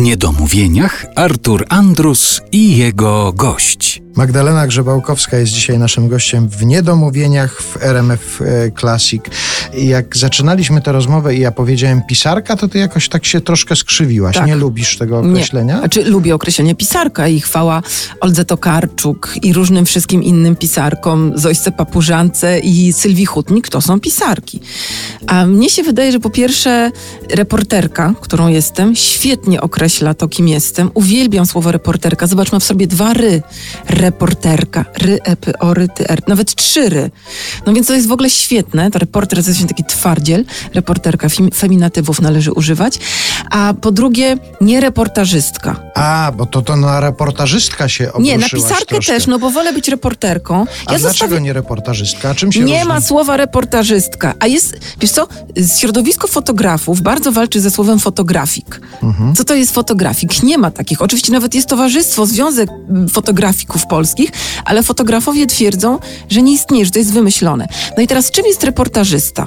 W niedomówieniach Artur Andrus i jego gość. Magdalena Grzebałkowska jest dzisiaj naszym gościem w Niedomówieniach w RMF e, Classic. Jak zaczynaliśmy tę rozmowę i ja powiedziałem pisarka, to ty jakoś tak się troszkę skrzywiłaś. Tak. Nie lubisz tego określenia? Nie. Znaczy, lubię określenie pisarka i chwała Oldze Tokarczuk i różnym wszystkim innym pisarkom, Zojce Papużance i Sylwii Hutnik, to są pisarki. A mnie się wydaje, że po pierwsze reporterka, którą jestem, świetnie określa to, kim jestem. Uwielbiam słowo reporterka. Zobacz, ma w sobie dwa ry. Reporterka. Ry, epy, ory, ty, er. Nawet trzy ry. No więc to jest w ogóle świetne. To reporter to jest właśnie taki twardziel. Reporterka. Fem, feminatywów należy używać. A po drugie, nie reportażystka. A, bo to, to na reportażystka się obruszyłaś Nie, na pisarkę troszkę. też, no bo wolę być reporterką. A dlaczego nie reportażystka? Czym się Nie różni? ma słowa reportażystka, a jest, wiesz co, środowisko fotografów bardzo walczy ze słowem fotografik. Mhm. Co to jest fotografik? Nie ma takich. Oczywiście nawet jest towarzystwo, Związek mm, Fotografików Polskich, ale fotografowie twierdzą, że nie istnieje, że to jest wymyślone. No i teraz czym jest reportażysta?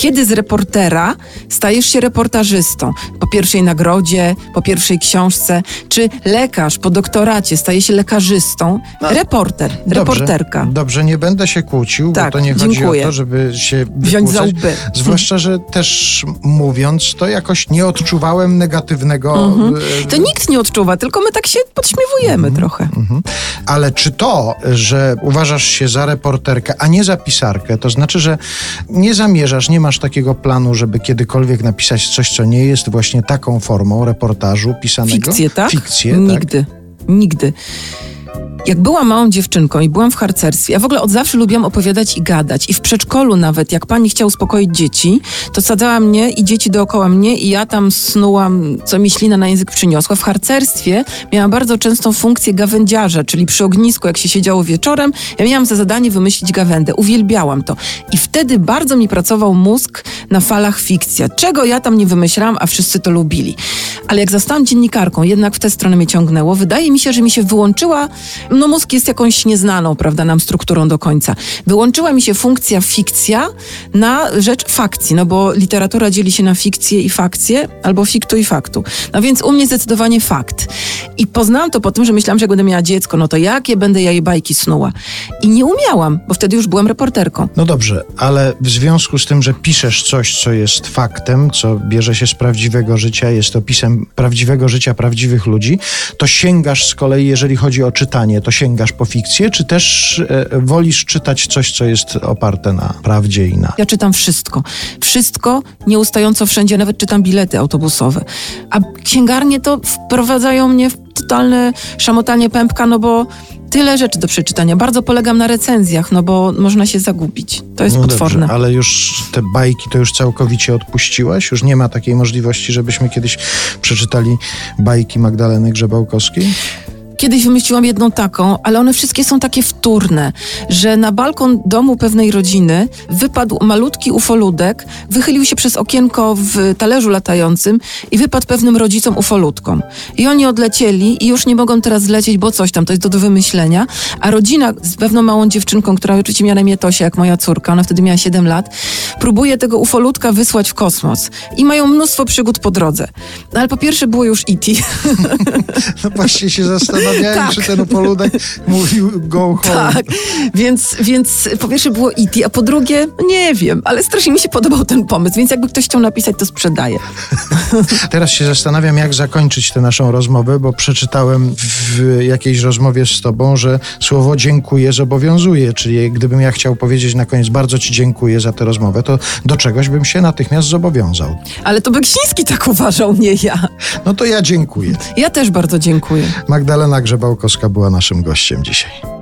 Kiedy z reportera stajesz się reportażystą? Po pierwszej nagrodzie, po pierwszej książce, czy lekarz po doktoracie staje się lekarzystą? Reporter, Dobrze, reporterka. Dobrze, nie będę się kłócił, Tak, bo to nie chodzi dziękuję. o to, żeby się Wziąć za łby. Zwłaszcza, że też mówiąc, to jakoś nie odczuwałem negatywnego... Mhm. e, To nikt nie odczuwa, tylko my tak się podśmiewujemy trochę. Mhm. Ale czy to, że uważasz się za reporterkę, a nie za pisarkę, to znaczy, że nie zamierzasz, nie masz takiego planu, żeby kiedykolwiek napisać coś, co nie jest właśnie taką formą reportażu pisanego? Fikcję, tak? Fikcję, tak? Nigdy. Jak byłam małą dziewczynką i byłam w harcerstwie, ja w ogóle od zawsze lubiłam opowiadać i gadać. I w przedszkolu nawet, jak pani chciała uspokoić dzieci, to sadzała mnie i dzieci dookoła mnie i ja tam snułam, co mi ślina na język przyniosła. W harcerstwie miałam bardzo częstą funkcję gawędziarza, czyli przy ognisku, jak się siedziało wieczorem, ja miałam za zadanie wymyślić gawędę. Uwielbiałam to. I wtedy bardzo mi pracował mózg na falach fikcja. Czego ja tam nie wymyślałam, a wszyscy to lubili. Ale jak zostałam dziennikarką, jednak w tę stronę mnie ciągnęło. Wydaje mi się, że mi się wyłączyła, no mózg jest jakąś nieznaną, prawda, nam strukturą do końca. Wyłączyła mi się funkcja fikcja na rzecz fakcji, no bo literatura dzieli się na fikcję i fakcję, albo fiktu i faktu. No więc u mnie zdecydowanie fakt. I poznałam to po tym, że myślałam, że jak będę miała dziecko, no to jakie będę ja jej bajki snuła. I nie umiałam, bo wtedy już byłam reporterką. No dobrze, ale w związku z tym, że piszesz coś, co jest faktem, co bierze się z prawdziwego życia, jest opisem prawdziwego życia prawdziwych ludzi, to sięgasz z kolei, jeżeli chodzi o czytanie, to sięgasz po fikcję, czy też e, wolisz czytać coś, co jest oparte na prawdzie i na... Ja czytam wszystko. Wszystko, nieustająco wszędzie, nawet czytam bilety autobusowe. A księgarnie to wprowadzają mnie w totalne szamotanie pępka, no bo tyle rzeczy do przeczytania. Bardzo polegam na recenzjach, no bo można się zagubić. To jest No potworne. Dobrze, ale już te bajki to już całkowicie odpuściłaś? Już nie ma takiej możliwości, żebyśmy kiedyś przeczytali bajki Magdaleny Grzebałkowskiej? Kiedyś wymyśliłam jedną taką, ale one wszystkie są takie wtórne, że na balkon domu pewnej rodziny wypadł malutki ufoludek, wychylił się przez okienko w talerzu latającym i wypadł pewnym rodzicom ufoludkom. I oni odlecieli i już nie mogą teraz zlecieć, bo coś tam, to jest do, do wymyślenia. A rodzina z pewną małą dziewczynką, która oczywiście miała na imię Tosia, jak moja córka, ona wtedy miała 7 lat, próbuje tego ufoludka wysłać w kosmos. I mają mnóstwo przygód po drodze. No ale po pierwsze było już E.T. No właśnie się zastanawiałem, Tak. czy ten poludek mówił go home. Tak, więc, więc po pierwsze było E.T., a po drugie, no nie wiem, ale strasznie mi się podobał ten pomysł, więc jakby ktoś chciał napisać, to sprzedaję. Teraz się zastanawiam, jak zakończyć tę naszą rozmowę, bo przeczytałem w jakiejś rozmowie z tobą, że słowo dziękuję zobowiązuje, czyli gdybym ja chciał powiedzieć na koniec bardzo ci dziękuję za tę rozmowę, to do czegoś bym się natychmiast zobowiązał. Ale to Beksiński tak uważał, nie ja. No to ja dziękuję. Ja też bardzo dziękuję. Magdalena Grzebałkowska była naszym gościem dzisiaj.